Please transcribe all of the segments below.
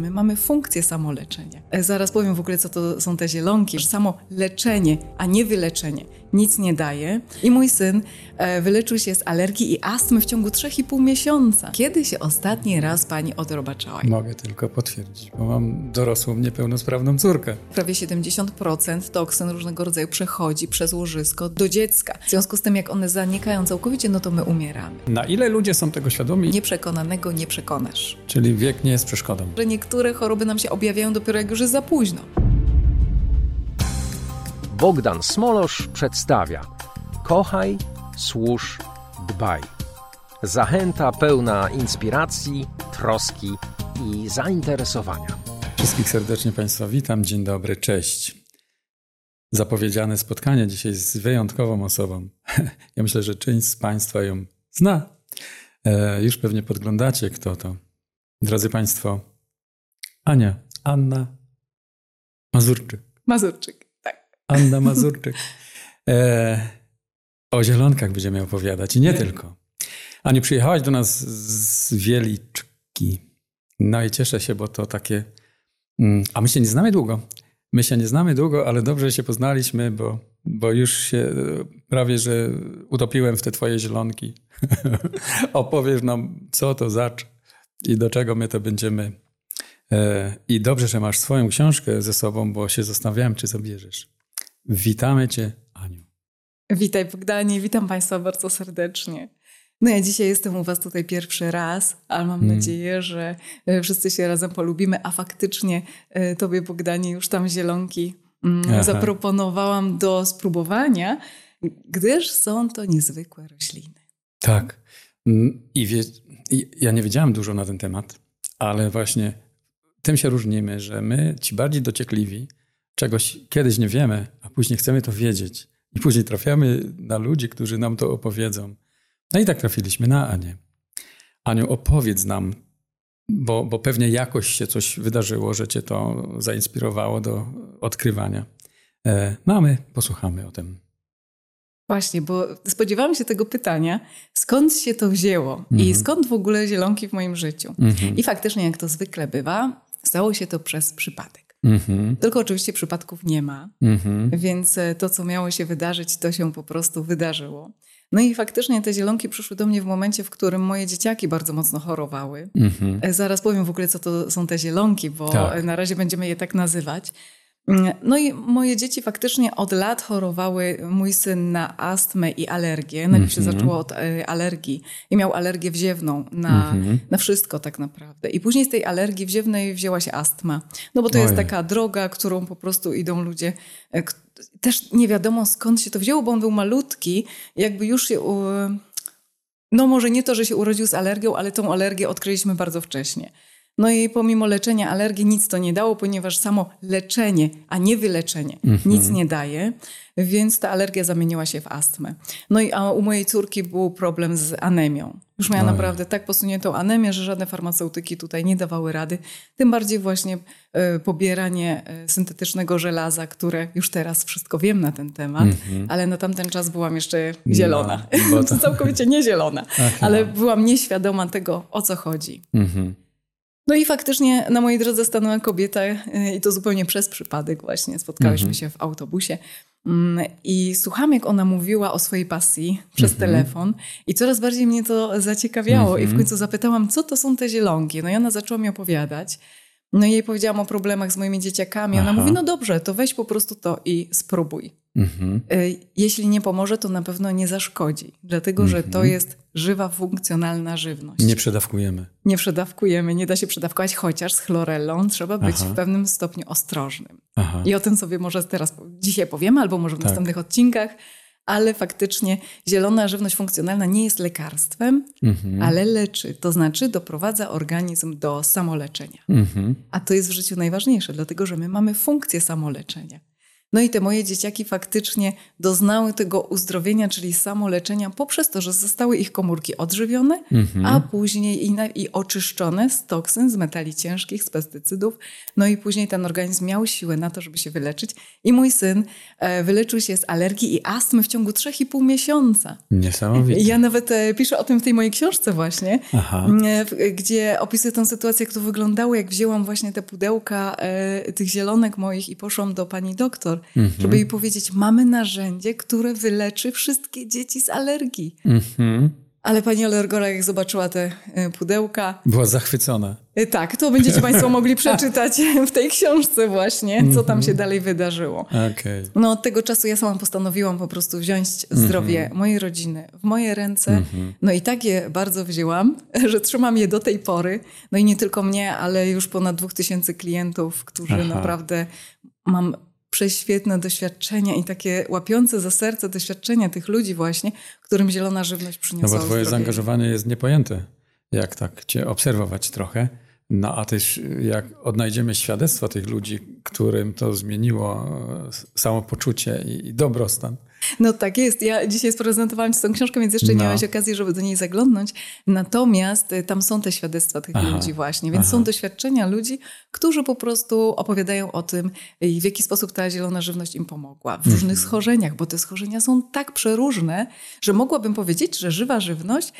My mamy funkcję samoleczenia. E, Zaraz powiem w ogóle, co to są te zielonki. Samo leczenie, a nie wyleczenie, nic nie daje. I mój syn e, wyleczył się z alergii i astmy w ciągu 3,5 miesiąca. Kiedy się ostatni raz pani odrobaczała? Mogę tylko potwierdzić, bo mam dorosłą, niepełnosprawną córkę. Prawie 70% toksyn różnego rodzaju przechodzi przez łożysko do dziecka. W związku z tym, jak one zanikają całkowicie, no to my umieramy. Na ile ludzie są tego świadomi? Nieprzekonanego nie przekonasz. Czyli wiek nie jest przeszkodą. Że niektóre choroby nam się objawiają dopiero jak już jest za późno. Bogdan Smolosz przedstawia Kochaj, służ, dbaj. Zachęta pełna inspiracji, troski i zainteresowania. Wszystkich serdecznie Państwa witam. Dzień dobry, cześć. Zapowiedziane spotkanie dzisiaj z wyjątkową osobą. Ja myślę, że część z Państwa ją zna. E, już pewnie podglądacie, kto to. Drodzy Państwo, Ania, Anna Mazurczyk. Mazurczyk. Anna Mazurczyk. E, o zielonkach będziemy opowiadać i nie tylko. Aniu, przyjechałaś do nas z Wieliczki. No i cieszę się, bo to takie... Mm, A my się nie znamy długo. My się nie znamy długo, ale dobrze się poznaliśmy, bo, bo już się e, prawie, że utopiłem w te twoje zielonki. Opowiesz nam, co to zacz i do czego my to będziemy. E, I dobrze, że masz swoją książkę ze sobą, bo się zastanawiałem, czy zabierzesz. Witamy cię, Aniu. Witaj Bogdanie, witam Państwa bardzo serdecznie. No ja dzisiaj jestem u Was tutaj pierwszy raz, ale mam Mm. nadzieję, że e, wszyscy się razem polubimy, a faktycznie e, Tobie Bogdanie już tam zielonki mm, Aha. zaproponowałam do spróbowania, gdyż są to niezwykłe rośliny. Tak. Mm, I wie, ja nie wiedziałem dużo na ten temat, ale właśnie tym się różnimy, że my, ci bardziej dociekliwi, czegoś kiedyś nie wiemy, a później chcemy to wiedzieć. I później trafiamy na ludzi, którzy nam to opowiedzą. No i tak trafiliśmy na Anię. Aniu, opowiedz nam, bo, bo pewnie jakoś się coś wydarzyło, że cię to zainspirowało do odkrywania. E, No a my posłuchamy o tym. Właśnie, bo spodziewałam się tego pytania, skąd się to wzięło i Mhm. skąd w ogóle zielonki w moim życiu. Mhm. I faktycznie, jak to zwykle bywa, stało się to przez przypadek. Mhm. Tylko oczywiście przypadków nie ma, Mhm. więc e, to, co miało się wydarzyć, to się po prostu wydarzyło. No i faktycznie te zielonki przyszły do mnie w momencie, w którym moje dzieciaki bardzo mocno chorowały. Mhm. E, Zaraz powiem w ogóle, co to są te zielonki, bo Tak. na razie będziemy je tak nazywać. Mm, No i moje dzieci faktycznie od lat chorowały, mój syn na astmę i alergię. Najpierw się Mhm. zaczęło od e, alergii i miał alergię wziewną na, Mhm. na wszystko tak naprawdę. I później z tej alergii wziewnej wzięła się astma. No bo to jest taka droga, którą po prostu idą ludzie. k- Też nie wiadomo skąd się to wzięło, bo on był malutki. Jakby już się... No może nie to, że się urodził z alergią, ale tą alergię odkryliśmy bardzo wcześnie. No i pomimo leczenia alergii nic to nie dało, ponieważ samo leczenie, a nie wyleczenie, nic nie daje, więc ta alergia zamieniła się w astmę. No i a u mojej córki był problem z anemią. Już miała Ojej. naprawdę tak posuniętą anemię, że żadne farmaceutyki tutaj nie dawały rady. Tym bardziej właśnie e, pobieranie e, syntetycznego żelaza, które już teraz wszystko wiem na ten temat, ale na tamten czas byłam jeszcze zielona. Mhm. No, to- Całkowicie nie zielona, ale byłam nieświadoma tego, o co chodzi. Mhm. No i faktycznie na mojej drodze stanęła kobieta y, i to zupełnie przez przypadek właśnie. Spotkałyśmy Mhm. się w autobusie mm, i słucham, jak ona mówiła o swojej pasji przez Mhm. telefon i coraz bardziej mnie to zaciekawiało i w Mhm. końcu zapytałam, co to są te zielonki. No i ona zaczęła mi opowiadać. No i jej powiedziałam o problemach z moimi dzieciakami. Ona Aha. mówi, no dobrze, to weź po prostu to i spróbuj. Mhm. Y, Jeśli nie pomoże, to na pewno nie zaszkodzi, dlatego że to Mhm. jest żywa, funkcjonalna żywność Nie przedawkujemy. nie przedawkujemy, nie da się przedawkować, chociaż z chlorellą trzeba być Aha. w pewnym stopniu ostrożnym. Aha. I o tym sobie może teraz dzisiaj powiemy, albo może w Tak. następnych odcinkach, ale faktycznie zielona żywność funkcjonalna nie jest lekarstwem, Mhm. ale leczy, to znaczy doprowadza organizm do samoleczenia. Mhm. A to jest w życiu najważniejsze, dlatego że my mamy funkcję samoleczenia. No i te moje dzieciaki faktycznie doznały tego uzdrowienia, czyli samoleczenia poprzez to, że zostały ich komórki odżywione, Mhm. a później i, i oczyszczone z toksyn, z metali ciężkich, z pestycydów. No i później ten organizm miał siłę na to, żeby się wyleczyć. I mój syn e, wyleczył się z alergii i astmy w ciągu 3,5 miesiąca. Niesamowicie. Ja nawet e, piszę o tym w tej mojej książce właśnie, Aha. e, gdzie opisuję tę sytuację, jak to wyglądało, jak wzięłam właśnie te pudełka tych zielonek moich i poszłam do pani doktor, żeby jej powiedzieć, mamy narzędzie, które wyleczy wszystkie dzieci z alergii. Mhm. Ale pani alergora, jak zobaczyła te e, pudełka, Była zachwycona. e, tak, to będziecie państwo mogli przeczytać w tej książce właśnie, co tam się dalej wydarzyło. Okej. No od tego czasu ja sama postanowiłam po prostu wziąć zdrowie mojej rodziny w moje ręce. No i tak je bardzo wzięłam, że trzymam je do tej pory. No i nie tylko mnie, ale już ponad dwóch tysięcy klientów, którzy Aha. naprawdę mam prześwietne doświadczenia i takie łapiące za serce doświadczenia tych ludzi właśnie, którym zielona żywność No przyniosła bo twoje uzdrowienie. zaangażowanie jest niepojęte, jak tak cię obserwować trochę. No a też jak odnajdziemy świadectwa tych ludzi, którym to zmieniło e, samopoczucie i, dobrostan. No tak jest. Ja dzisiaj sprezentowałam Ci tą książkę, więc jeszcze nie No. miałeś okazji, żeby do niej zaglądnąć. Natomiast y, tam są te świadectwa tych Aha. ludzi właśnie, więc Aha. są doświadczenia ludzi, którzy po prostu opowiadają o tym, y, w jaki sposób ta zielona żywność im pomogła. W różnych Mhm. schorzeniach, bo te schorzenia są tak przeróżne, że mogłabym powiedzieć, że żywa żywność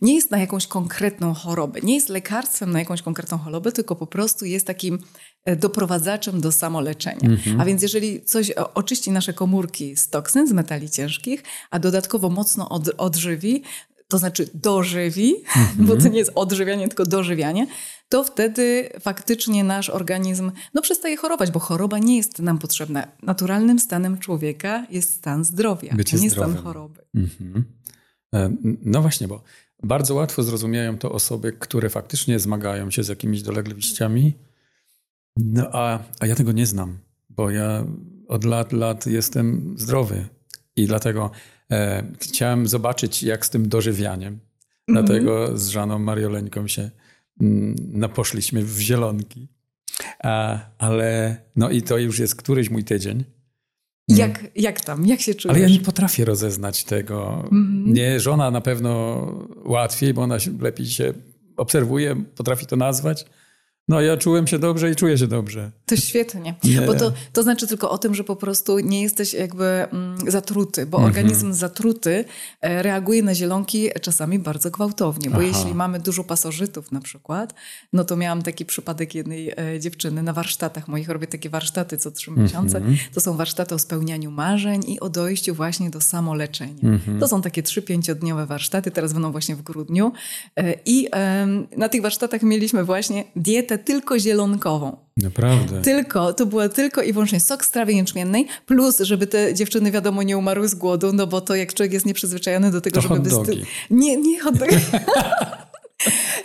nie jest na jakąś konkretną chorobę, nie jest lekarstwem na jakąś konkretną chorobę, tylko po prostu jest takim e, doprowadzaczem do samoleczenia. Mhm. A więc jeżeli coś oczyści nasze komórki z toksyn, z metali ciężkich, a dodatkowo mocno od, odżywi, to znaczy dożywi, Mhm. bo to nie jest odżywianie, tylko dożywianie, to wtedy faktycznie nasz organizm no, przestaje chorować, bo choroba nie jest nam potrzebna. Naturalnym stanem człowieka jest stan zdrowia, Bycie a nie zdrowym. stan choroby. Mhm. E, No właśnie, bo bardzo łatwo zrozumieją to osoby, które faktycznie zmagają się z jakimiś dolegliwościami, no a, a ja tego nie znam, bo ja od lat, lat jestem zdrowy i dlatego e, chciałem zobaczyć, jak z tym dożywianiem. Dlatego z Żaną Marioleńką się mm, no, poszliśmy w zielonki. A, ale no i to już jest któryś mój tydzień. Jak, jak tam? Jak się czujesz? Ale ja nie potrafię rozeznać tego. Mhm. Nie, żona na pewno łatwiej, bo ona lepiej się obserwuje, potrafi to nazwać. No ja czułem się dobrze i czuję się dobrze. To świetnie, Nie. bo to, to znaczy tylko o tym, że po prostu nie jesteś jakby mm, zatruty, bo Mhm. organizm zatruty e, reaguje na zielonki czasami bardzo gwałtownie, bo Aha. jeśli mamy dużo pasożytów na przykład, no to miałam taki przypadek jednej e, dziewczyny na warsztatach moich, robię takie warsztaty co trzy miesiące, Mhm. to są warsztaty o spełnianiu marzeń i o dojściu właśnie do samoleczenia. Mhm. To są takie trzy, pięciodniowe warsztaty, teraz będą właśnie w grudniu E, i na tych warsztatach mieliśmy właśnie dietę tylko zielonkową. Naprawdę. Tylko, to była tylko i wyłącznie sok z trawy jęczmiennej, plus żeby te dziewczyny wiadomo nie umarły z głodu, no bo to jak człowiek jest nieprzyzwyczajony do tego, To żeby... hot dogi. Nie, nie hot dogi.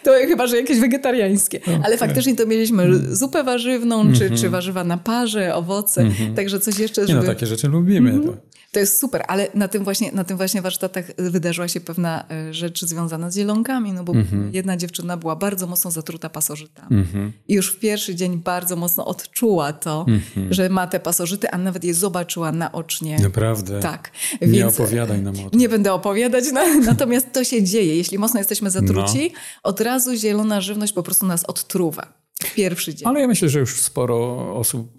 To chyba, że jakieś wegetariańskie. Ale faktycznie to mieliśmy Mm. zupę warzywną, czy, czy warzywa na parze, owoce, także coś jeszcze, Mhm. Nie żeby... no, takie rzeczy lubimy. To. To jest super, ale na tym właśnie, na tym właśnie warsztatach wydarzyła się pewna e, rzecz związana z zielonkami, no bo jedna dziewczyna była bardzo mocno zatruta pasożytami. Mhm. I już w pierwszy dzień bardzo mocno odczuła to, że ma te pasożyty, a nawet je zobaczyła naocznie. Naprawdę. Tak. Nie Więc opowiadaj nam o tym. nie będę opowiadać, na, natomiast to się dzieje. Jeśli mocno jesteśmy zatruci, No. od razu zielona żywność po prostu nas odtruwa. Pierwszy dzień. Ale ja myślę, że już sporo osób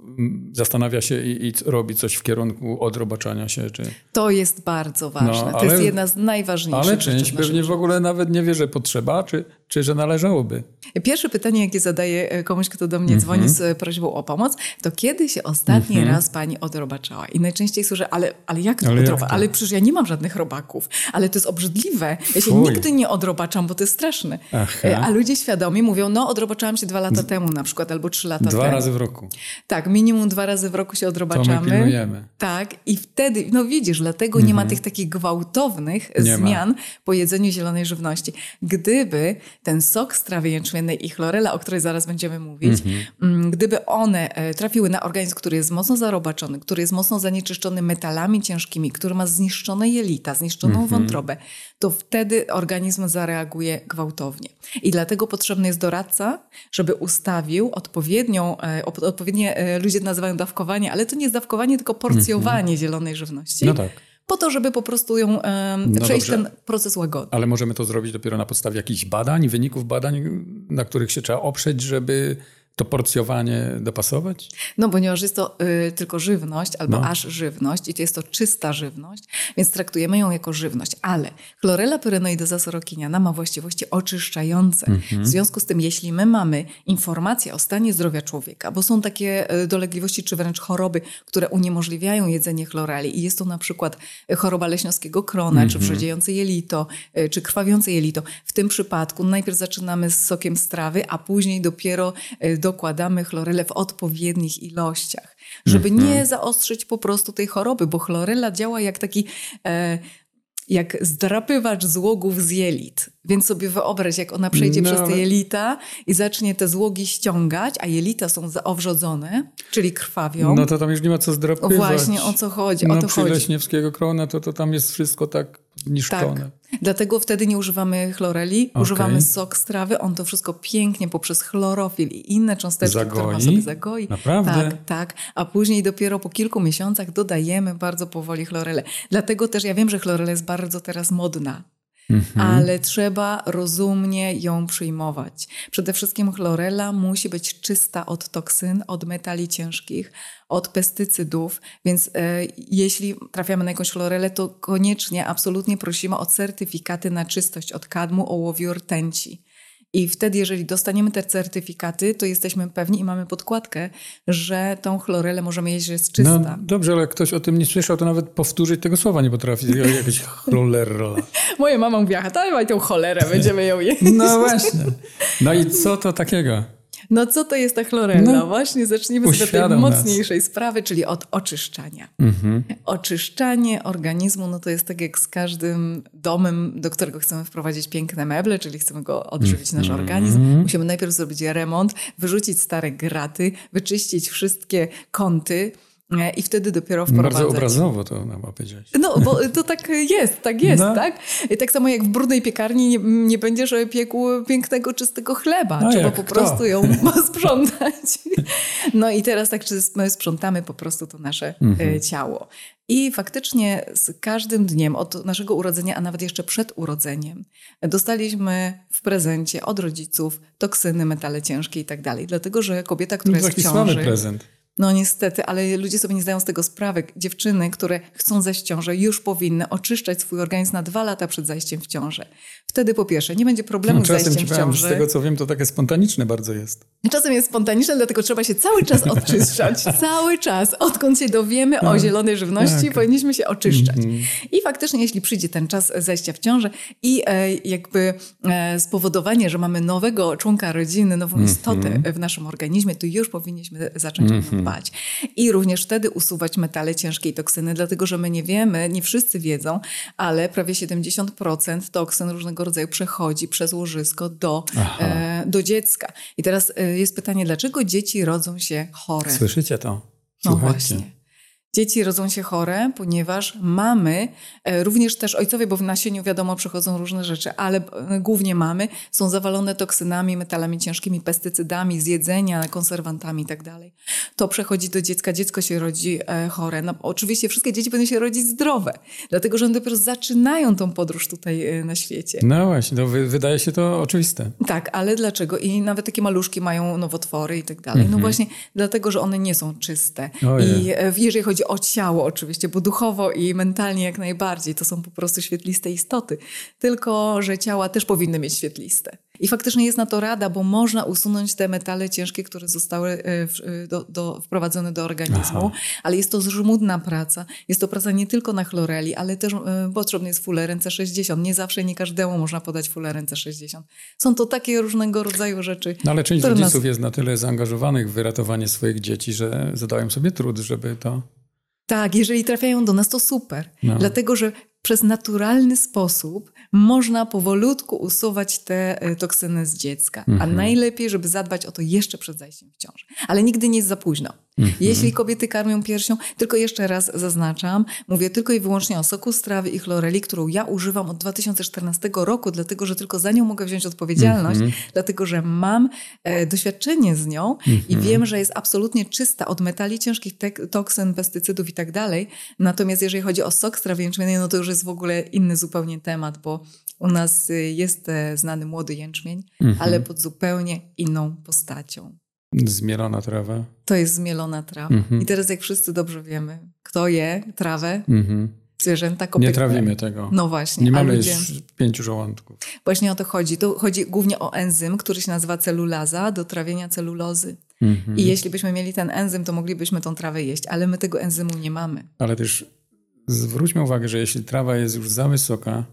zastanawia się i, i robi coś w kierunku odrobaczania się. Czy... To jest bardzo ważne. No, to ale- jest jedna z najważniejszych Ale część pewnie w ogóle nawet nie wie, że potrzeba, czy, czy że należałoby. Pierwsze pytanie, jakie zadaję e, komuś, kto do mnie Mhm. dzwoni z e, prośbą o pomoc, to kiedy się ostatni raz pani odrobaczała? I najczęściej słyszę, ale, ale jak to Ale odroba? Ale przecież ja nie mam żadnych robaków. Ale to jest obrzydliwe. Ja się Fuj. nigdy nie odrobaczam, bo to jest straszne. Aha. E, A ludzie świadomi mówią, no odrobaczałam się dwa lata temu na przykład, albo trzy lata Dwa temu. razy w roku. Tak, minimum dwa razy w roku się To my odrobaczamy. pilnujemy. Tak, i wtedy, no widzisz, dlatego nie Mhm. ma tych takich gwałtownych Nie ma. zmian po jedzeniu zielonej żywności. Gdyby ten sok z trawy jęczmiennej i chlorela, o której zaraz będziemy mówić, mm, gdyby one e, trafiły na organizm, który jest mocno zarobaczony, który jest mocno zanieczyszczony metalami ciężkimi, który ma zniszczone jelita, zniszczoną wątrobę, to wtedy organizm zareaguje gwałtownie. I dlatego potrzebny jest doradca, żeby ustawił odpowiednią, e, odpowiednie, e, ludzie nazywają dawkowanie, ale to nie jest dawkowanie, tylko porcjowanie zielonej żywności. No tak. Po to, żeby po prostu ją em, No przejść dobrze. ten proces łagodny. Ale możemy to zrobić dopiero na podstawie jakichś badań, wyników badań, na których się trzeba oprzeć, żeby to porcjowanie dopasować? No, ponieważ jest to y, tylko żywność, albo No. aż żywność i to jest to czysta żywność, więc traktujemy ją jako żywność. Ale chlorella pyrenoidosa sorokiniana ma właściwości oczyszczające. Mhm. W związku z tym, jeśli my mamy informacje o stanie zdrowia człowieka, bo są takie y, dolegliwości czy wręcz choroby, które uniemożliwiają jedzenie chloreli i jest to na przykład choroba leśniowskiego krona, czy Mhm. wrzodziejące jelito, y, czy krwawiące jelito. W tym przypadku najpierw zaczynamy z sokiem z trawy, a później dopiero y, dokładamy chlorelę w odpowiednich ilościach, żeby Mhm. nie zaostrzyć po prostu tej choroby, bo chlorela działa jak taki e, jak zdrapywacz złogów z jelit. Więc sobie wyobraź, jak ona przejdzie No, przez te jelita i zacznie te złogi ściągać, a jelita są zaowrzodzone, czyli krwawią. No to tam już nie ma co zdrapywać. Właśnie o co chodzi, no, o to przy chodzi. Leśniewskiego krona to, to tam jest wszystko tak niszczone. Tak. Dlatego wtedy nie używamy chloreli, Okej. używamy sok z trawy. On to wszystko pięknie poprzez chlorofil i inne cząsteczki, które ma Zagoi? sobie zagoi. Naprawdę? Tak, tak. A później dopiero po kilku miesiącach dodajemy bardzo powoli chlorelę. Dlatego też ja wiem, że chlorela jest bardzo teraz modna. Mhm. Ale trzeba rozumnie ją przyjmować. Przede wszystkim chlorela musi być czysta od toksyn, od metali ciężkich, od pestycydów, więc e, jeśli trafiamy na jakąś chlorelę, to koniecznie, absolutnie prosimy o certyfikaty na czystość od kadmu, ołowiu, rtęci. I wtedy, jeżeli dostaniemy te certyfikaty, to jesteśmy pewni i mamy podkładkę, że tą chlorelę możemy jeść, że jest czysta. No dobrze, ale jak ktoś o tym nie słyszał, to nawet powtórzyć tego słowa nie potrafi. Jakaś cholera. Moja mama mówiła, dawaj tą cholerę, będziemy ją jeść. No właśnie. No i co to takiego? No co to jest ta chlorella? No, Właśnie zacznijmy od tej nas. mocniejszej sprawy, czyli od oczyszczania. Mhm. Oczyszczanie organizmu, no to jest tak jak z każdym domem, do którego chcemy wprowadzić piękne meble, czyli chcemy go odżywić nasz Mhm. organizm. Musimy najpierw zrobić remont, wyrzucić stare graty, wyczyścić wszystkie kąty i wtedy dopiero wprowadzać. Bardzo obrazowo to nam powiedziałeś. No, bo to tak jest, tak jest, No. tak? I tak samo jak w brudnej piekarni nie, nie będziesz piekł pięknego, czystego chleba. A Trzeba po kto? prostu ją sprzątać. No i teraz tak, czy my sprzątamy po prostu to nasze Mhm. e, ciało. I faktycznie z każdym dniem od naszego urodzenia, a nawet jeszcze przed urodzeniem, dostaliśmy w prezencie od rodziców toksyny, metale ciężkie i tak dalej. Dlatego, że kobieta, która No, jest taki w słaby ciąży... prezent. No niestety, ale ludzie sobie nie zdają z tego sprawy. Dziewczyny, które chcą zajść w ciążę, już powinny oczyszczać swój organizm na dwa lata przed zajściem w ciążę. Wtedy po pierwsze nie będzie problemu No, z czasem zajściem ci w ciąży. z tego co wiem, to takie spontaniczne bardzo jest. Czasem jest spontaniczne, dlatego trzeba się cały czas odczyszczać. cały czas. Odkąd się dowiemy o zielonej żywności, tak. powinniśmy się oczyszczać. Mhm. I faktycznie, jeśli przyjdzie ten czas zajścia w ciążę i e, jakby e, spowodowanie, że mamy nowego członka rodziny, nową Mhm. istotę w naszym organizmie, to już powinniśmy zacząć o I również wtedy usuwać metale ciężkie i toksyny, dlatego że my nie wiemy, nie wszyscy wiedzą, ale prawie 70% toksyn różnego rodzaju przechodzi przez łożysko do, e, do dziecka. I teraz e, jest pytanie, dlaczego dzieci rodzą się chore? Słyszycie to? No Słuchajcie. właśnie. Dzieci rodzą się chore, ponieważ mamy, e, również też ojcowie, bo w nasieniu wiadomo przychodzą różne rzeczy, ale e, głównie mamy, są zawalone toksynami, metalami ciężkimi, pestycydami z jedzenia, konserwantami i tak. To przechodzi do dziecka, dziecko się rodzi e, chore. No, oczywiście wszystkie dzieci będą się rodzić zdrowe, dlatego że one dopiero zaczynają tą podróż tutaj na świecie. No właśnie, wy, wydaje się to oczywiste. Tak, ale dlaczego? I nawet takie maluszki mają nowotwory i tak dalej. No właśnie dlatego, że one nie są czyste. I jeżeli chodzi o ciało oczywiście, bo duchowo i mentalnie jak najbardziej, to są po prostu świetliste istoty. Tylko, że ciała też powinny mieć świetliste. I faktycznie jest na to rada, bo można usunąć te metale ciężkie, które zostały e, e, do, do, wprowadzone do organizmu, ale jest to żmudna praca. Jest to praca nie tylko na chloreli, ale też e, potrzebny jest fuleryn C60. Nie zawsze, nie każdemu można podać fuleryn C60. Są to takie różnego rodzaju rzeczy. No ale część które nas- rodziców jest na tyle zaangażowanych w wyratowanie swoich dzieci, że zadają sobie trud, żeby to... Tak, jeżeli trafiają do nas, to super. No. Dlatego, że przez naturalny sposób można powolutku usuwać te e, toksyny z dziecka. A Mhm. najlepiej, żeby zadbać o to jeszcze przed zajściem w ciążę. Ale nigdy nie jest za późno. Mhm. Jeśli kobiety karmią piersią, tylko jeszcze raz zaznaczam, mówię tylko i wyłącznie o soku z trawy i chloreli, którą ja używam od 2014 roku, dlatego że tylko za nią mogę wziąć odpowiedzialność, Mhm. dlatego że mam e, doświadczenie z nią i wiem, że jest absolutnie czysta od metali ciężkich, toksyn, pestycydów i tak dalej. Natomiast jeżeli chodzi o sok z trawy jęczmiennej, no to już jest w ogóle inny zupełnie temat, bo u nas y, jest e, znany młody jęczmień, ale pod zupełnie inną postacią. Zmielona trawa. To jest zmielona trawa. Mhm. I teraz jak wszyscy dobrze wiemy, kto je trawę, Mhm. zwierzęta, Nie kopytne. trawimy tego. No właśnie, Nie mamy ludzie... już pięciu żołądków. Właśnie o to chodzi. To chodzi głównie o enzym, który się nazywa celulaza, do trawienia celulozy. Mhm. I jeśli byśmy mieli ten enzym, to moglibyśmy tą trawę jeść, ale my tego enzymu nie mamy. Ale też zwróćmy uwagę, że jeśli trawa jest już za wysoka,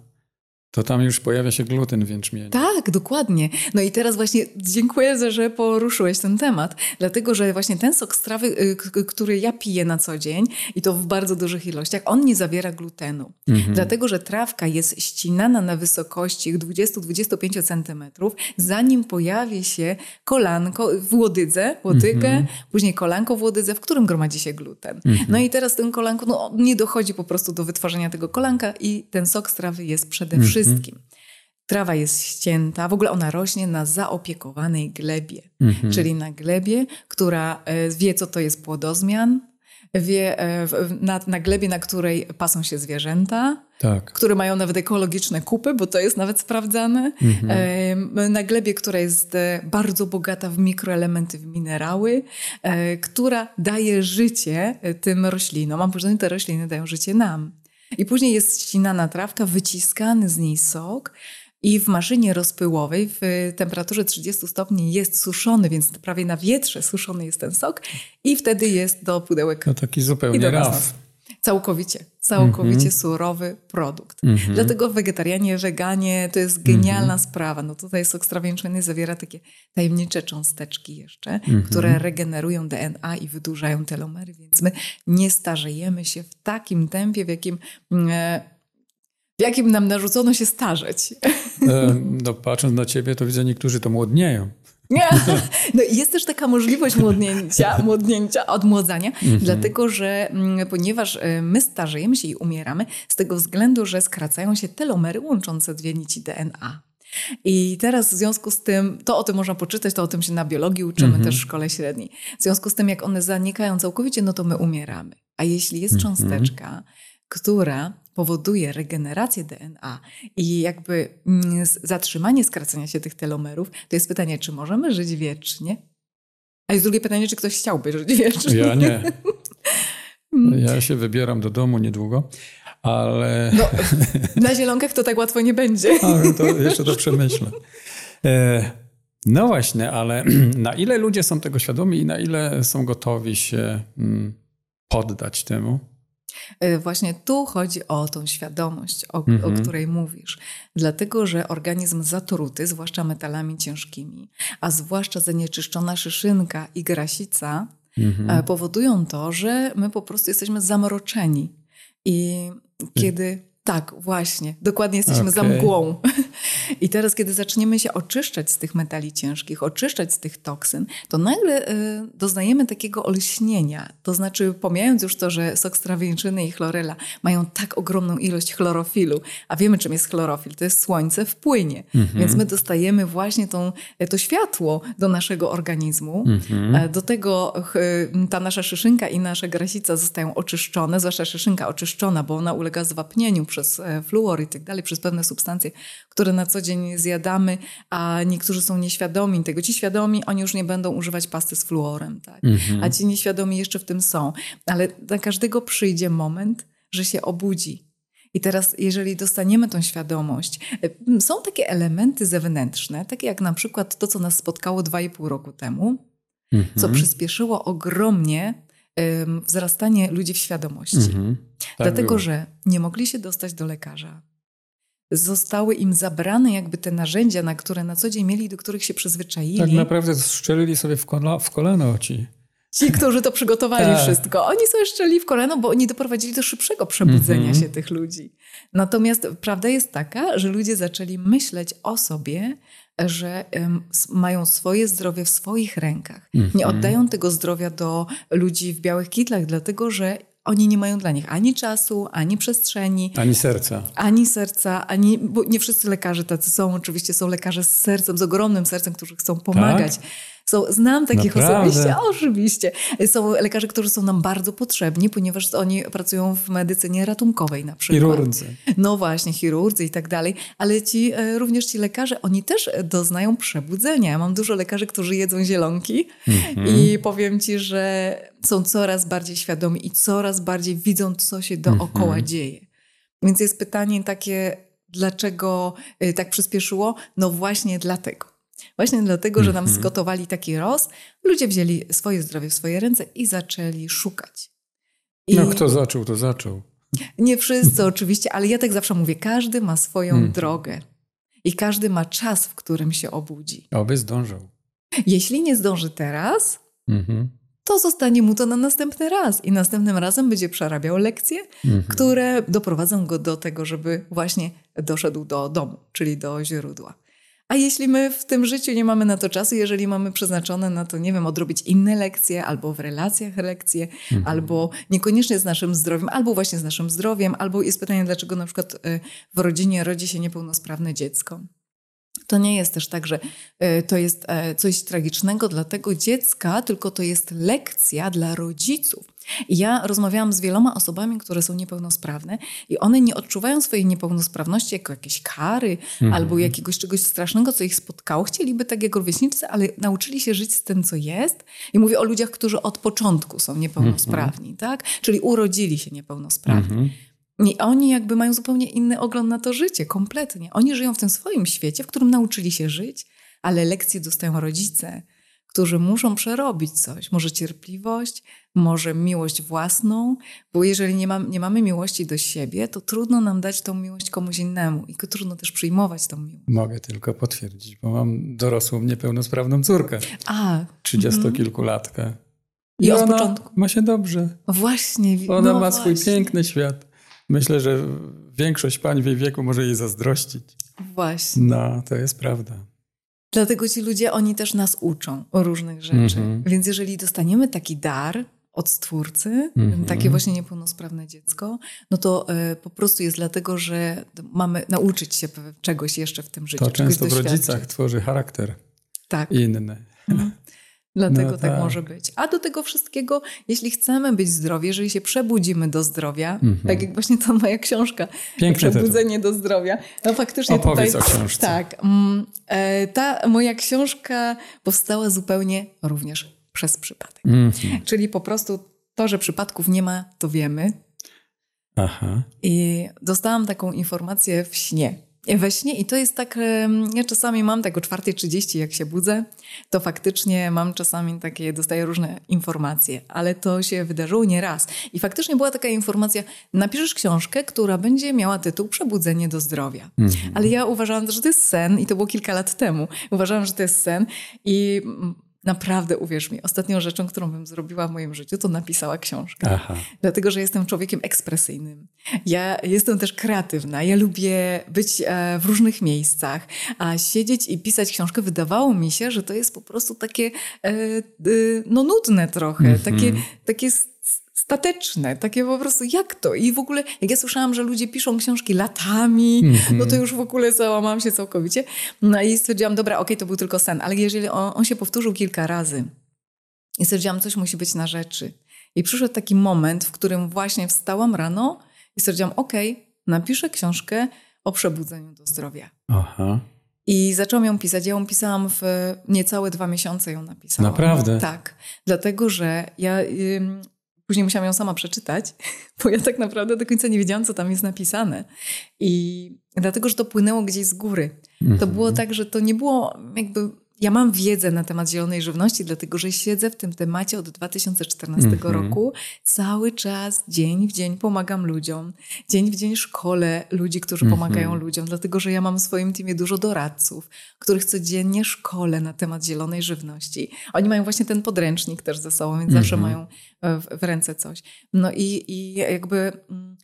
to tam już pojawia się gluten w jęczmieniu. Tak, dokładnie. No i teraz właśnie dziękuję, za- że poruszyłeś ten temat, dlatego że właśnie ten sok z trawy, y, k- który ja piję na co dzień i to w bardzo dużych ilościach, on nie zawiera glutenu. Mhm. Dlatego, że trawka jest ścinana na wysokości 20-25 cm, zanim pojawi się kolanko w łodydze, łodygę, Mhm. później kolanko w łodydze, w którym gromadzi się gluten. No i teraz ten kolanko, no nie dochodzi po prostu do wytworzenia tego kolanka i ten sok z trawy jest przede Mhm. Wszystkim. Trawa jest ścięta, w ogóle ona rośnie na zaopiekowanej glebie, Mhm. czyli na glebie, która e, wie, co to jest płodozmian, wie e, na, na glebie, na której pasą się zwierzęta, Tak. które mają nawet ekologiczne kupy, bo to jest nawet sprawdzane. Mhm. Na glebie, która jest e, bardzo bogata w mikroelementy, w minerały, która daje życie tym roślinom, a później te rośliny dają życie nam. I później jest ścinana trawka, wyciskany z niej sok i w maszynie rozpyłowej w temperaturze 30 stopni jest suszony, więc prawie na wietrze suszony jest ten sok i wtedy jest do pudełek To taki zupełnie raf. Całkowicie, całkowicie surowy produkt. Dlatego wegetarianie, weganie to jest genialna sprawa. No tutaj sok jęczmiennej zawiera takie tajemnicze cząsteczki jeszcze, które regenerują DNA i wydłużają telomery, więc my nie starzejemy się w takim tempie, w jakim, e, w jakim nam narzucono się starzeć. E, No, patrząc na ciebie, to widzę, niektórzy to młodnieją. Nie. No i jest też taka możliwość młodnięcia, młodnięcia odmłodzania, dlatego że mm, ponieważ e, my starzejemy się i umieramy z tego względu, że skracają się telomery łączące dwie nici DNA. I teraz w związku z tym, to o tym można poczytać, to o tym się na biologii uczymy też w szkole średniej. W związku z tym, jak one zanikają całkowicie, no to my umieramy. A jeśli jest cząsteczka, która powoduje regenerację DNA i jakby mm, zatrzymanie skracania się tych telomerów, to jest pytanie, czy możemy żyć wiecznie? A jest drugie pytanie, czy ktoś chciałby żyć wiecznie? Ja nie. Ja się wybieram do domu niedługo, ale No, na zielonkach to tak łatwo nie będzie. ale to jeszcze to przemyślę. E, No właśnie, ale na ile ludzie są tego świadomi i na ile są gotowi się mm, poddać temu? Y, Właśnie tu chodzi o tą świadomość, o, Mhm. o której mówisz. Dlatego, że organizm zatruty, zwłaszcza metalami ciężkimi, a zwłaszcza zanieczyszczona szyszynka i grasica, Mhm. e, powodują to, że my po prostu jesteśmy zamroczeni. I kiedy. Tak, właśnie. Dokładnie jesteśmy za Okej. mgłą. I teraz, kiedy zaczniemy się oczyszczać z tych metali ciężkich, oczyszczać z tych toksyn, to nagle y, doznajemy takiego olśnienia. To znaczy, pomijając już to, że sok z i chlorela mają tak ogromną ilość chlorofilu, a wiemy, czym jest chlorofil, to jest słońce w płynie. Więc my dostajemy właśnie tą, to światło do naszego organizmu. E, Do tego ch, ta nasza szyszynka i nasza grasica zostają oczyszczone, zwłaszcza szyszynka oczyszczona, bo ona ulega zwapnieniu przez e, fluor i tak dalej, przez pewne substancje, które na co dzień zjadamy, a niektórzy są nieświadomi tego. Ci świadomi, oni już nie będą używać pasty z fluorem, tak? a ci nieświadomi jeszcze w tym są. Ale dla każdego przyjdzie moment, że się obudzi. I teraz, jeżeli dostaniemy tą świadomość, e, są takie elementy zewnętrzne, takie jak na przykład to, co nas spotkało dwa i pół roku temu, co przyspieszyło ogromnie wzrastanie ludzi w świadomości. Mhm. Tak Dlatego, było. że nie mogli się dostać do lekarza. Zostały im zabrane jakby te narzędzia, na które na co dzień mieli, do których się przyzwyczaili. Tak naprawdę strzelili sobie w, kola, w kolano ci Ci, którzy to przygotowali Tak. wszystko, oni sobie szczeli w kolano, bo oni doprowadzili do szybszego przebudzenia Mhm. się tych ludzi. Natomiast prawda jest taka, że ludzie zaczęli myśleć o sobie, że mają swoje zdrowie w swoich rękach. Nie Mhm. oddają tego zdrowia do ludzi w białych kitlach, dlatego że oni nie mają dla nich ani czasu, ani przestrzeni, Ani serca. ani serca, ani, bo nie wszyscy lekarze tacy są. Oczywiście są lekarze z sercem, z ogromnym sercem, którzy chcą pomagać. Są, znam takich Tak? Naprawdę? osobiście, oczywiście. Są lekarze, którzy są nam bardzo potrzebni, ponieważ oni pracują w medycynie ratunkowej na przykład. Chirurdzy. No właśnie, chirurdzy i tak dalej, ale ci, e, również ci lekarze, oni też doznają przebudzenia. Ja mam dużo lekarzy, którzy jedzą zielonki Mhm. i powiem ci, że są coraz bardziej świadomi i coraz bardziej widzą, co się dookoła Mhm. dzieje. Więc jest pytanie takie, dlaczego e, tak przyspieszyło? No właśnie dlatego. Właśnie dlatego, że nam Mhm. zgotowali taki roz, ludzie wzięli swoje zdrowie w swoje ręce i zaczęli szukać. I No kto zaczął, to zaczął. nie wszyscy oczywiście, ale ja tak zawsze mówię, każdy ma swoją Mhm. drogę i każdy ma czas, w którym się obudzi. Oby zdążył. Jeśli nie zdąży teraz, Mhm. to zostanie mu to na następny raz i następnym razem będzie przerabiał lekcje, Mhm. które doprowadzą go do tego, żeby właśnie doszedł do domu, czyli do źródła. A jeśli my w tym życiu nie mamy na to czasu, jeżeli mamy przeznaczone na to, nie wiem, odrobić inne lekcje, albo w relacjach lekcje, Mhm. albo niekoniecznie z naszym zdrowiem, albo właśnie z naszym zdrowiem, albo jest pytanie, dlaczego na przykład y, w rodzinie rodzi się niepełnosprawne dziecko. To nie jest też tak, że y, to jest e, coś tragicznego dla tego dziecka, tylko to jest lekcja dla rodziców. I ja rozmawiałam z wieloma osobami, które są niepełnosprawne i one nie odczuwają swojej niepełnosprawności jako jakiejś kary albo jakiegoś czegoś strasznego, co ich spotkało. Chcieliby tak jak rówieśnicy, ale nauczyli się żyć z tym, co jest. I mówię o ludziach, którzy od początku są niepełnosprawni, tak? Czyli urodzili się niepełnosprawni. Mhm. I oni jakby mają zupełnie inny ogląd na to życie, kompletnie. Oni żyją w tym swoim świecie, w którym nauczyli się żyć, ale lekcje dostają rodzice, którzy muszą przerobić coś. Może cierpliwość, może miłość własną, bo jeżeli nie, mam, nie mamy miłości do siebie, to trudno nam dać tą miłość komuś innemu i trudno też przyjmować tą miłość. Mogę tylko potwierdzić, bo mam dorosłą, niepełnosprawną córkę, A, trzydziestokilkulatkę. I od ona początku. ma się dobrze. właśnie. Ona no ma swój właśnie, piękny świat. Myślę, że większość pań w jej wieku może jej zazdrościć. Właśnie. No, to jest prawda. Dlatego ci ludzie, oni też nas uczą o różnych rzeczy. Mhm. Więc jeżeli dostaniemy taki dar od Stwórcy, Mhm. takie właśnie niepełnosprawne dziecko, no to e, po prostu jest dlatego, że mamy nauczyć się czegoś jeszcze w tym życiu. To często w rodzicach tworzy charakter Tak. inny. Dlatego No tak. tak. może być. A do tego wszystkiego, jeśli chcemy być zdrowi, jeżeli się przebudzimy do zdrowia, Mhm. tak jak właśnie ta moja książka, Piękny Przebudzenie do zdrowia. No faktycznie Opowiedz tutaj... o książce. Tak. mm, e, Ta moja książka powstała zupełnie również przez przypadek. Mhm. Czyli po prostu to, że przypadków nie ma, to wiemy. Aha. I dostałam taką informację w śnie. We śnie i to jest tak, ja czasami mam tak o 4.30 jak się budzę, to faktycznie mam czasami takie, dostaję różne informacje, ale to się wydarzyło nie raz. I faktycznie była taka informacja, napiszesz książkę, która będzie miała tytuł Przebudzenie do zdrowia. Mhm. Ale ja uważałam, że to jest sen i to było kilka lat temu. Uważałam, że to jest sen i naprawdę, uwierz mi, ostatnią rzeczą, którą bym zrobiła w moim życiu, to napisała książkę. Aha. Dlatego, że jestem człowiekiem ekspresyjnym. Ja jestem też kreatywna. Ja lubię być e, w różnych miejscach, a siedzieć i pisać książkę wydawało mi się, że to jest po prostu takie e, no nudne trochę, Mhm. takie, takie s- stateczne, takie po prostu jak to? I w ogóle, jak ja słyszałam, że ludzie piszą książki latami, Mhm. no to już w ogóle załamałam się całkowicie. No i stwierdziłam, dobra, okej, to był tylko sen, ale jeżeli on, on się powtórzył kilka razy i stwierdziłam, coś musi być na rzeczy. I przyszedł taki moment, w którym właśnie wstałam rano i stwierdziłam, okej, napiszę książkę o przebudzeniu do zdrowia. Aha. I zaczęłam ją pisać. Ja ją pisałam w niecałe dwa miesiące ją napisałam. Naprawdę? Tak. Dlatego, że ja później musiałam ją sama przeczytać, bo ja tak naprawdę do końca nie wiedziałam, co tam jest napisane. I dlatego, że to płynęło gdzieś z góry. To Mhm. było tak, że to nie było jakby ja mam wiedzę na temat zielonej żywności, dlatego że siedzę w tym temacie od 2014 Mhm. roku. Cały czas, dzień w dzień pomagam ludziom. Dzień w dzień szkole ludzi, którzy Mhm. pomagają ludziom, dlatego że ja mam w swoim teamie dużo doradców, których codziennie szkole na temat zielonej żywności. Oni mają właśnie ten podręcznik też ze sobą, więc zawsze Mhm. mają e, w, w ręce coś. No i, i jakby mm,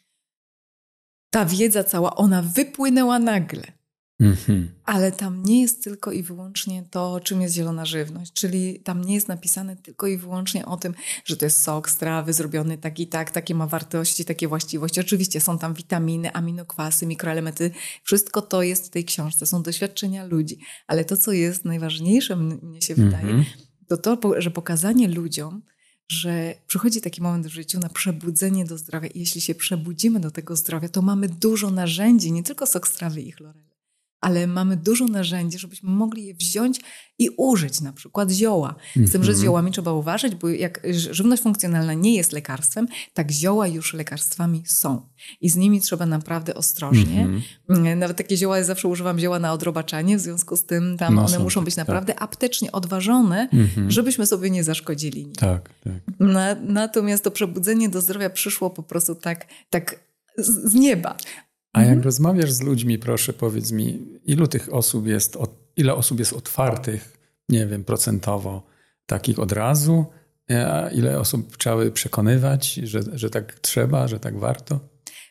ta wiedza cała, ona wypłynęła nagle. Mhm. Ale tam nie jest tylko i wyłącznie to, czym jest zielona żywność. Czyli tam nie jest napisane tylko i wyłącznie o tym, że to jest sok z trawy zrobiony tak i tak, takie ma wartości, takie właściwości. Oczywiście są tam witaminy, aminokwasy, mikroelementy. Wszystko to jest w tej książce. Są doświadczenia ludzi. Ale to, co jest najważniejsze, mnie się wydaje, Mhm. to to, po- że pokazanie ludziom, że przychodzi taki moment w życiu na przebudzenie do zdrowia i jeśli się przebudzimy do tego zdrowia, to mamy dużo narzędzi, nie tylko sok z trawy i chlorele, ale mamy dużo narzędzi, żebyśmy mogli je wziąć i użyć, na przykład zioła. Z tym, że z ziołami trzeba uważać, bo jak żywność funkcjonalna nie jest lekarstwem, tak zioła już lekarstwami są. I z nimi trzeba naprawdę ostrożnie. Mhm. Nawet takie zioła, ja zawsze używam zioła na odrobaczanie, w związku z tym tam No, one muszą być tak. naprawdę aptecznie odważone, Mhm. żebyśmy sobie nie zaszkodzili. Tak, tak. Na, natomiast to przebudzenie do zdrowia przyszło po prostu tak, tak z nieba. A jak Mhm. rozmawiasz z ludźmi, proszę powiedz mi, ilu tych osób jest, ile osób jest otwartych, nie wiem, procentowo, takich od razu, a ile osób trzeba przekonywać, że, że tak trzeba, że tak warto?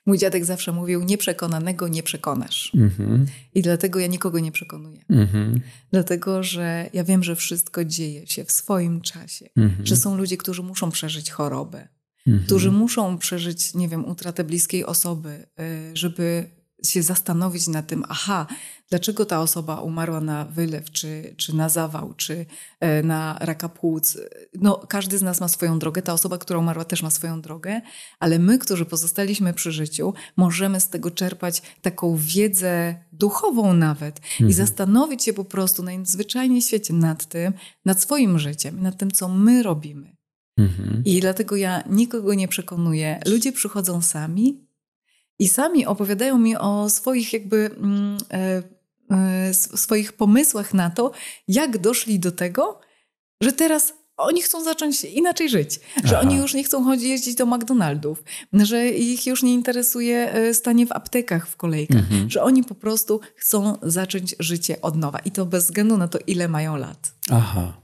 Mój dziadek zawsze mówił, nieprzekonanego nie przekonasz. Mhm, I dlatego ja nikogo nie przekonuję. mhm, Dlatego, że ja wiem, że wszystko dzieje się w swoim czasie. mhm, Że są ludzie, którzy muszą przeżyć chorobę, mhm. którzy muszą przeżyć, nie wiem, utratę bliskiej osoby, y, żeby się zastanowić nad tym, aha, dlaczego ta osoba umarła na wylew, czy, czy na zawał, czy e, na raka płuc. No, każdy z nas ma swoją drogę, ta osoba, która umarła też ma swoją drogę, ale my, którzy pozostaliśmy przy życiu, możemy z tego czerpać taką wiedzę duchową nawet i zastanowić się po prostu najzwyczajniej w świecie nad tym, nad swoim życiem, nad tym, co my robimy. Mhm. I dlatego ja nikogo nie przekonuję. Ludzie przychodzą sami i sami opowiadają mi o swoich jakby mm, e, e, swoich pomysłach na to, jak doszli do tego, że teraz oni chcą zacząć inaczej żyć, że Aha. oni już nie chcą chodzić jeździć do McDonaldów, że ich już nie interesuje e, stanie w aptekach w kolejkach, Mhm. że oni po prostu chcą zacząć życie od nowa i to bez względu na to, ile mają lat. Aha.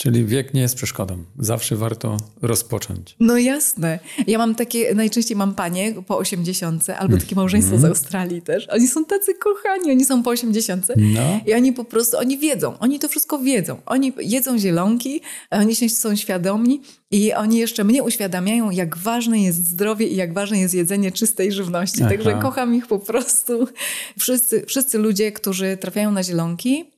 Czyli wiek nie jest przeszkodą. Zawsze warto rozpocząć. No jasne. Ja mam takie, najczęściej mam panie po 80, albo takie małżeństwo z Australii też. Oni są tacy kochani, oni są po 80. No. I oni po prostu, oni wiedzą, oni to wszystko wiedzą. Oni jedzą zielonki, oni się są świadomi i oni jeszcze mnie uświadamiają, jak ważne jest zdrowie i jak ważne jest jedzenie czystej żywności. Aha. Także kocham ich po prostu. Wszyscy, wszyscy ludzie, którzy trafiają na zielonki,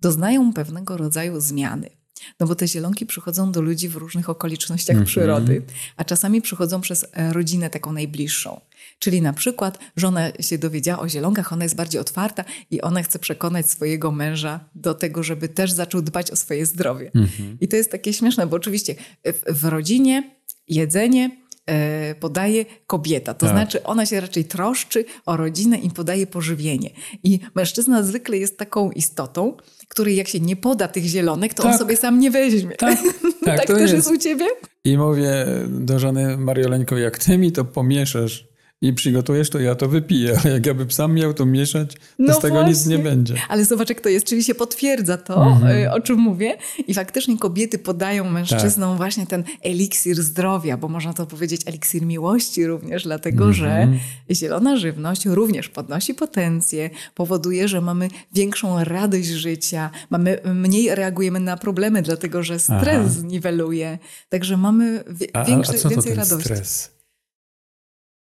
doznają pewnego rodzaju zmiany. No bo te zielonki przychodzą do ludzi w różnych okolicznościach Mhm. przyrody, a czasami przychodzą przez e, rodzinę taką najbliższą. Czyli na przykład żona się dowiedziała o zielonkach, ona jest bardziej otwarta i ona chce przekonać swojego męża do tego, żeby też zaczął dbać o swoje zdrowie. Mhm. I to jest takie śmieszne, bo oczywiście w, w rodzinie jedzenie e, podaje kobieta. To Tak. znaczy ona się raczej troszczy o rodzinę i podaje pożywienie. I mężczyzna zwykle jest taką istotą, której jak się nie poda tych zielonek, to on Tak. sobie sam nie weźmie. Tak, tak, tak to też jest. jest u ciebie? I mówię do żony Marioleńko, jak ty mi to pomieszasz i przygotujesz, to ja to wypiję. Ale jak ja bym sam miał to mieszać, to No z tego nic nie właśnie. będzie. Ale zobacz, jak to jest, czyli się potwierdza to, Mhm. y, o czym mówię. I faktycznie kobiety podają mężczyznom Tak. właśnie ten eliksir zdrowia, bo można to powiedzieć eliksir miłości również, dlatego Mhm. że zielona żywność również podnosi potencję, powoduje, że mamy większą radość życia, mamy, mniej reagujemy na problemy, dlatego że stres Aha. zniweluje. Także mamy wie, A, a, większy, więcej radości. stres?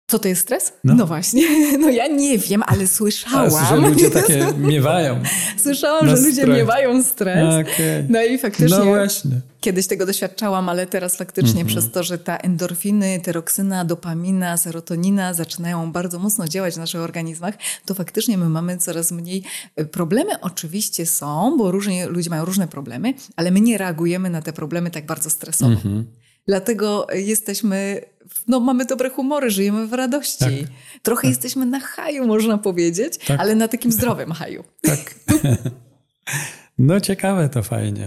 Co to jest stres? No. No. właśnie. No ja nie wiem, ale A, słyszałam. że ludzie takie miewają. Słyszałam, że ludzie stres. miewają stres. Okej. No i faktycznie No właśnie. kiedyś tego doświadczałam, ale teraz faktycznie Mhm. przez to, że ta endorfiny, tyroksyna, dopamina, serotonina zaczynają bardzo mocno działać w naszych organizmach, to faktycznie my mamy coraz mniej. e, Problemy oczywiście są, bo różnie, ludzie mają różne problemy, ale my nie reagujemy na te problemy tak bardzo stresowo. Mhm. Dlatego jesteśmy, no mamy dobre humory, żyjemy w radości. Tak. Trochę jesteśmy na haju, można powiedzieć, Tak. ale na takim zdrowym haju. Tak. No ciekawe to fajnie.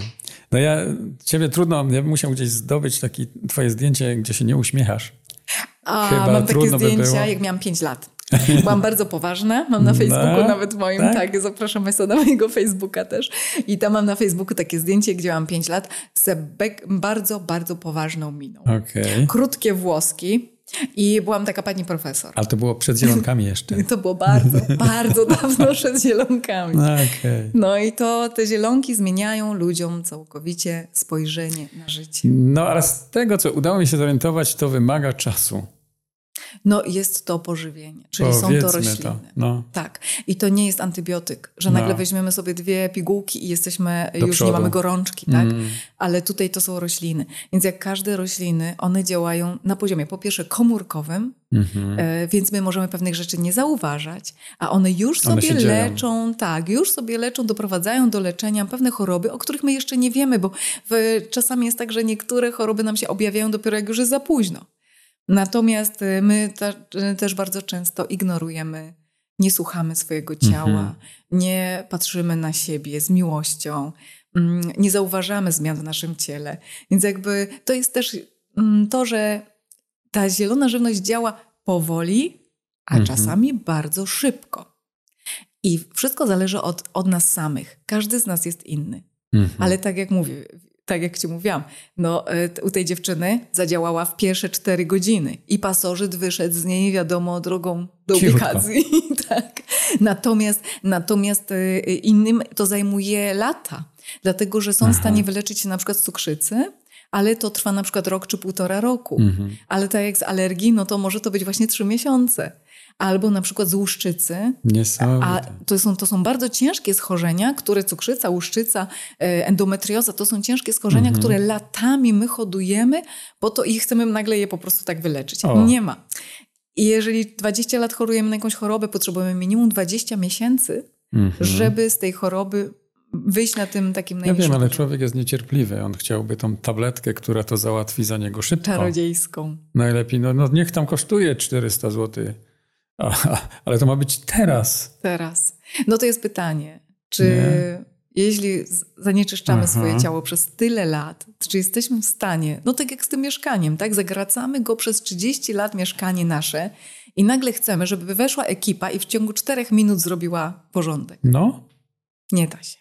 No ja, ciebie trudno, ja bym musiał gdzieś zdobyć takie twoje zdjęcie, gdzie się nie uśmiechasz. A, Chyba mam takie by zdjęcia, było. jak miałam 5 lat. Byłam bardzo poważna, mam na Facebooku No, nawet moim, tak? tak? zapraszam Państwa na mojego Facebooka też. I tam mam na Facebooku takie zdjęcie, gdzie mam 5 lat z bardzo, bardzo poważną miną. Okej. Krótkie włoski i byłam taka pani profesor. Ale to było przed zielonkami jeszcze. To było bardzo, bardzo dawno przed zielonkami. No, Okej. No i to te zielonki zmieniają ludziom całkowicie spojrzenie na życie. No ale z tego, co udało mi się zorientować, to wymaga czasu. No jest to pożywienie, czyli są to Powiedzmy rośliny. to. No. Tak. I to nie jest antybiotyk, że No. nagle weźmiemy sobie dwie pigułki i jesteśmy, Do już przodu. nie mamy gorączki, tak? Mm. Ale tutaj to są rośliny. Więc jak każde rośliny, one działają na poziomie po pierwsze komórkowym, Mhm. e, więc my możemy pewnych rzeczy nie zauważać, a one już One sobie dzieją. leczą, tak, już sobie leczą, doprowadzają do leczenia pewne choroby, o których my jeszcze nie wiemy, bo w, czasami jest tak, że niektóre choroby nam się objawiają dopiero jak już jest za późno. Natomiast y, my y, też bardzo często ignorujemy, nie słuchamy swojego ciała, Mhm. nie patrzymy na siebie z miłością, mm, nie zauważamy zmian w naszym ciele. Więc jakby to jest też mm, to, że ta zielona żywność działa powoli, a Mhm. czasami bardzo szybko. I wszystko zależy od, od nas samych. Każdy z nas jest inny. Mhm. Ale tak jak mówię, tak jak ci mówiłam, no, e, u tej dziewczyny zadziałała w pierwsze cztery godziny i pasożyt wyszedł z niej, wiadomo, drogą do ubikacji. tak. Natomiast, natomiast e, innym to zajmuje lata, dlatego że są w Aha. stanie wyleczyć się na przykład z cukrzycy, ale to trwa na przykład rok czy półtora roku. Mhm. Ale tak jak z alergii, no to może to być właśnie trzy miesiące. Albo na przykład z łuszczycy, Niesamowite. a to są, to są bardzo ciężkie schorzenia, które cukrzyca, łuszczyca, e, endometrioza, to są ciężkie schorzenia, Mhm. które latami my hodujemy, po to i chcemy nagle je po prostu tak wyleczyć. O. Nie ma. I jeżeli 20 lat chorujemy na jakąś chorobę, potrzebujemy minimum 20 miesięcy, Mhm. żeby z tej choroby wyjść na tym takim Ja najniższym wiem, ale człowiek jest niecierpliwy. On chciałby tą tabletkę, która to załatwi za niego szybko. Czarodziejską. Najlepiej, no, no niech tam kosztuje 400 zł. A, ale to ma być teraz. Teraz. No to jest pytanie, czy Nie. jeśli zanieczyszczamy Aha. swoje ciało przez tyle lat, czy jesteśmy w stanie, no tak jak z tym mieszkaniem, tak? Zagracamy go przez 30 lat mieszkanie nasze i nagle chcemy, żeby weszła ekipa i w ciągu 4 minut zrobiła porządek. No. Nie da się.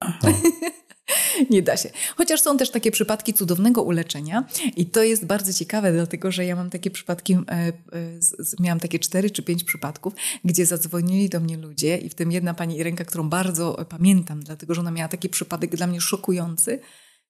Nie da się. Chociaż są też takie przypadki cudownego uleczenia i to jest bardzo ciekawe, dlatego że ja mam takie przypadki, e, e, miałam takie cztery czy pięć przypadków, gdzie zadzwonili do mnie ludzie i w tym jedna pani Irenka, którą bardzo pamiętam, dlatego że ona miała taki przypadek dla mnie szokujący.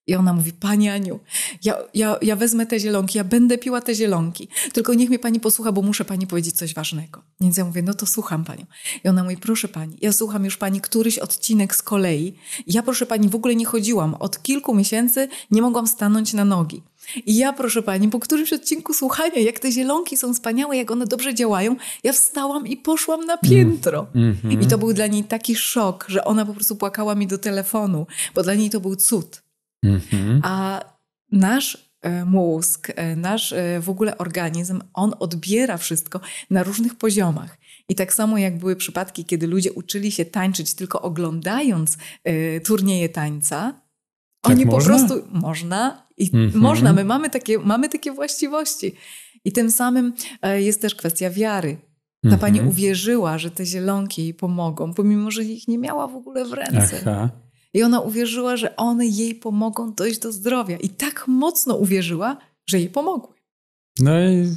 I ona mówi, Pani Aniu, ja, ja, ja wezmę te zielonki, ja będę piła te zielonki, tylko niech mnie Pani posłucha, bo muszę Pani powiedzieć coś ważnego. Więc ja mówię, no to słucham Panią. I ona mówi, proszę Pani, ja słucham już Pani któryś odcinek z kolei. Ja, proszę Pani, w ogóle nie chodziłam. Od kilku miesięcy nie mogłam stanąć na nogi. I ja, proszę Pani, po którymś odcinku słuchania, jak te zielonki są wspaniałe, jak one dobrze działają, ja wstałam i poszłam na piętro. Mhm. I to był dla niej taki szok, że ona po prostu płakała mi do telefonu, bo dla niej to był cud. Mhm. A nasz e, mózg, e, nasz e, w ogóle organizm, on odbiera wszystko na różnych poziomach. I tak samo jak były przypadki, kiedy ludzie uczyli się tańczyć tylko oglądając turnieje tańca, Tak oni można? po prostu można i Mhm. można, my mamy takie, mamy takie właściwości. I tym samym jest też kwestia wiary. Ta Mhm. pani uwierzyła, że te zielonki jej pomogą, pomimo, że ich nie miała w ogóle w ręce. Aha. I ona uwierzyła, że one jej pomogą dojść do zdrowia. I tak mocno uwierzyła, że jej pomogły. No i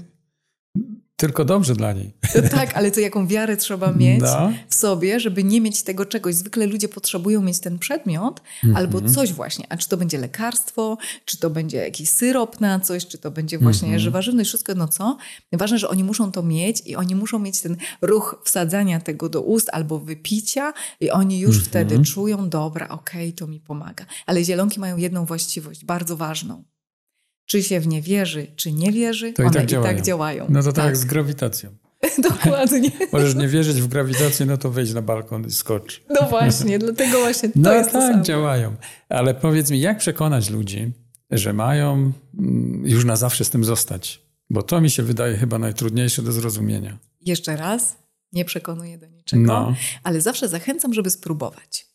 tylko dobrze dla niej. To tak, ale to jaką wiarę trzeba mieć No. w sobie, żeby nie mieć tego czegoś. Zwykle ludzie potrzebują mieć ten przedmiot Mhm. albo coś właśnie. A czy to będzie lekarstwo, czy to będzie jakiś syrop na coś, czy to będzie właśnie Mhm. żywa żywność, wszystko no co. Ważne, że oni muszą to mieć i oni muszą mieć ten ruch wsadzania tego do ust albo wypicia i oni już Mhm. wtedy czują, dobra, okej, to mi pomaga. Ale zielonki mają jedną właściwość, bardzo ważną. Czy się w nie wierzy, czy nie wierzy, To i one tak i działają. tak działają. No to tak jak z grawitacją. Dokładnie. Możesz nie wierzyć w grawitację, no to wejdź na balkon i skocz. No właśnie, dlatego właśnie to No jest to tak, samo. działają. Ale powiedz mi, jak przekonać ludzi, że mają mm, już na zawsze z tym zostać? Bo to mi się wydaje chyba najtrudniejsze do zrozumienia. Jeszcze raz, nie przekonuję do niczego, No. ale zawsze zachęcam, żeby spróbować.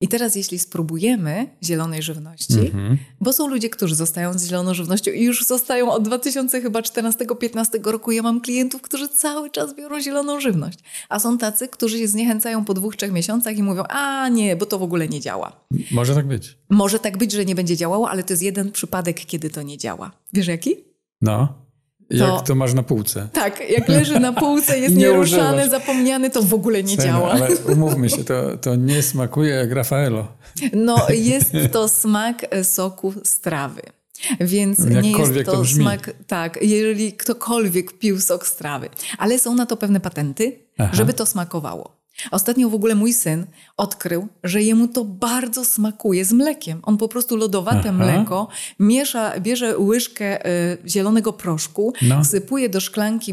I teraz, jeśli spróbujemy zielonej żywności, Mhm. bo są ludzie, którzy zostają z zieloną żywnością i już zostają od 2014-15 roku. Ja mam klientów, którzy cały czas biorą zieloną żywność. A są tacy, którzy się zniechęcają po dwóch, trzech miesiącach i mówią, a nie, bo to w ogóle nie działa. Może tak być. Może tak być, że nie będzie działało, ale to jest jeden przypadek, kiedy to nie działa. Wiesz jaki? No. Jak to masz na półce. Tak, jak leży na półce, jest Nie nieruszany, używasz. zapomniany, to w ogóle nie Cena, działa. Ale umówmy się, to, to nie smakuje jak Rafaelo. No, jest to smak e, soku z trawy. Więc nie jest to to, smak, tak, jeżeli ktokolwiek pił sok z trawy. Ale są na to pewne patenty, Aha. żeby to smakowało. Ostatnio w ogóle mój syn odkrył, że jemu to bardzo smakuje z mlekiem. On po prostu lodowate Aha. mleko miesza, bierze łyżkę y, zielonego proszku, No. sypuje do szklanki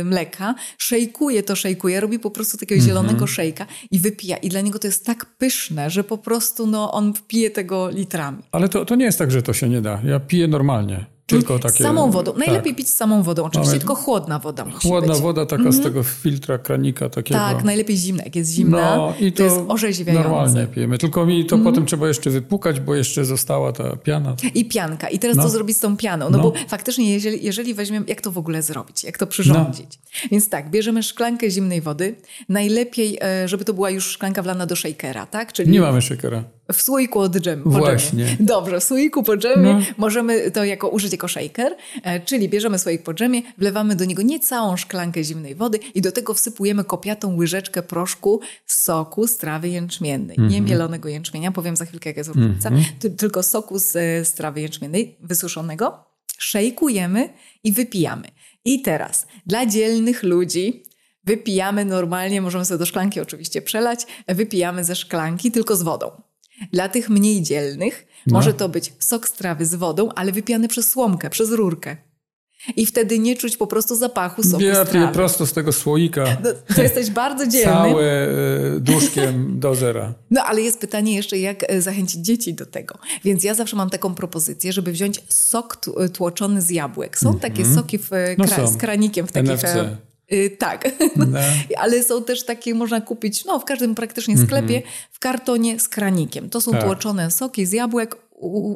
y, mleka, szejkuje to, szejkuje, robi po prostu takiego Mhm. zielonego szejka i wypija. I dla niego to jest tak pyszne, że po prostu no, on pije tego litrami. Ale to, to nie jest tak, że to się nie da. Ja piję normalnie. Tylko takie... Samą wodą. tak. Najlepiej pić z samą wodą. Oczywiście Mamy- tylko chłodna woda musi Chłodna być. woda taka z tego filtra, kranika takiego. Tak, najlepiej zimna. Jak jest zimna, No i to, to, jest orzeźwiające. normalnie pijemy. Tylko mi to Mhm. potem trzeba jeszcze wypukać, bo jeszcze została ta piana. I pianka. I teraz No. co zrobić z tą pianą? No, No. bo faktycznie, jeżeli, jeżeli weźmiemy, jak to w ogóle zrobić? Jak to przyrządzić? Więc tak, bierzemy szklankę zimnej wody. Najlepiej, e, żeby to była już szklanka wlana do shakera, tak? Czyli Nie mamy szekera. W słoiku od dżemu. Właśnie. Dżemie. Dobrze, w słoiku po dżemie No. możemy to jako użyć jako shaker, e, czyli bierzemy słoik po dżemie, wlewamy do niego niecałą szklankę zimnej wody i do tego wsypujemy kopiatą łyżeczkę proszku soku z trawy jęczmiennej. Nie Mhm. mielonego jęczmienia, powiem za chwilkę jaka jest różnica, ty, tylko soku z, e, z trawy jęczmiennej wysuszonego. Szejkujemy i wypijamy. I teraz dla dzielnych ludzi wypijamy normalnie, możemy sobie do szklanki oczywiście przelać, wypijamy ze szklanki tylko z wodą. Dla tych mniej dzielnych No. może to być sok z trawy z wodą, ale wypijany przez słomkę, przez rurkę. I wtedy nie czuć po prostu zapachu soku Ja z trawy. prosto z tego słoika. No, to jesteś bardzo dzielny. Całe e, duszkiem do zera. No ale jest pytanie jeszcze, jak e, zachęcić dzieci do tego. Więc ja zawsze mam taką propozycję, żeby wziąć sok tłoczony z jabłek. Są takie soki w, e, No kra- są. z kranikiem w takich... NFC. Y, tak, No. ale są też takie, można kupić no, w każdym praktycznie sklepie w kartonie z kranikiem. To są Tak. tłoczone soki z jabłek.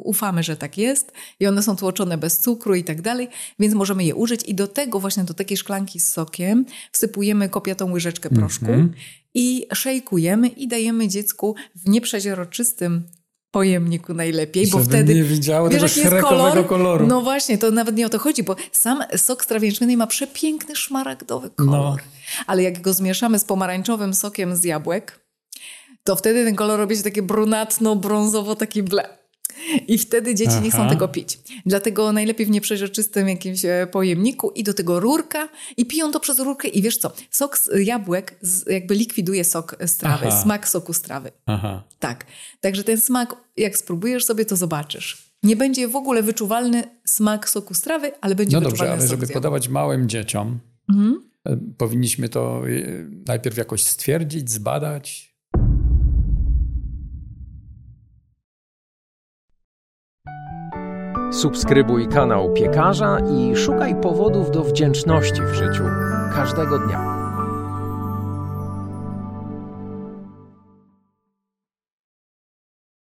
Ufamy, że tak jest i one są tłoczone bez cukru i tak dalej, więc możemy je użyć i do tego właśnie do takiej szklanki z sokiem wsypujemy kopiatą łyżeczkę proszku i szejkujemy i dajemy dziecku w nieprzeźroczystym pojemniku najlepiej, bo Żeby wtedy nie widziało wiesz, tego szrekowego kolor? koloru. No właśnie, to nawet nie o to chodzi, bo sam sok z ma przepiękny szmaragdowy kolor. No. Ale jak go zmieszamy z pomarańczowym sokiem z jabłek, to wtedy ten kolor robi się takie brunatno-brązowo, taki ble. I wtedy dzieci nie chcą Aha. tego pić. Dlatego najlepiej w nieprzeźroczystym jakimś e, pojemniku i do tego rurka i piją to przez rurkę i wiesz co, sok z jabłek jakby likwiduje sok z trawy, Aha. smak soku z trawy. Aha. Tak. Także ten smak, jak spróbujesz sobie, to zobaczysz. Nie będzie w ogóle wyczuwalny smak soku z trawy, ale będzie No dobrze, wyczuwalny ale żeby podawać małym dzieciom, Mhm. e, powinniśmy to e, najpierw jakoś stwierdzić, zbadać. Subskrybuj kanał Piekarza i szukaj powodów do wdzięczności w życiu każdego dnia.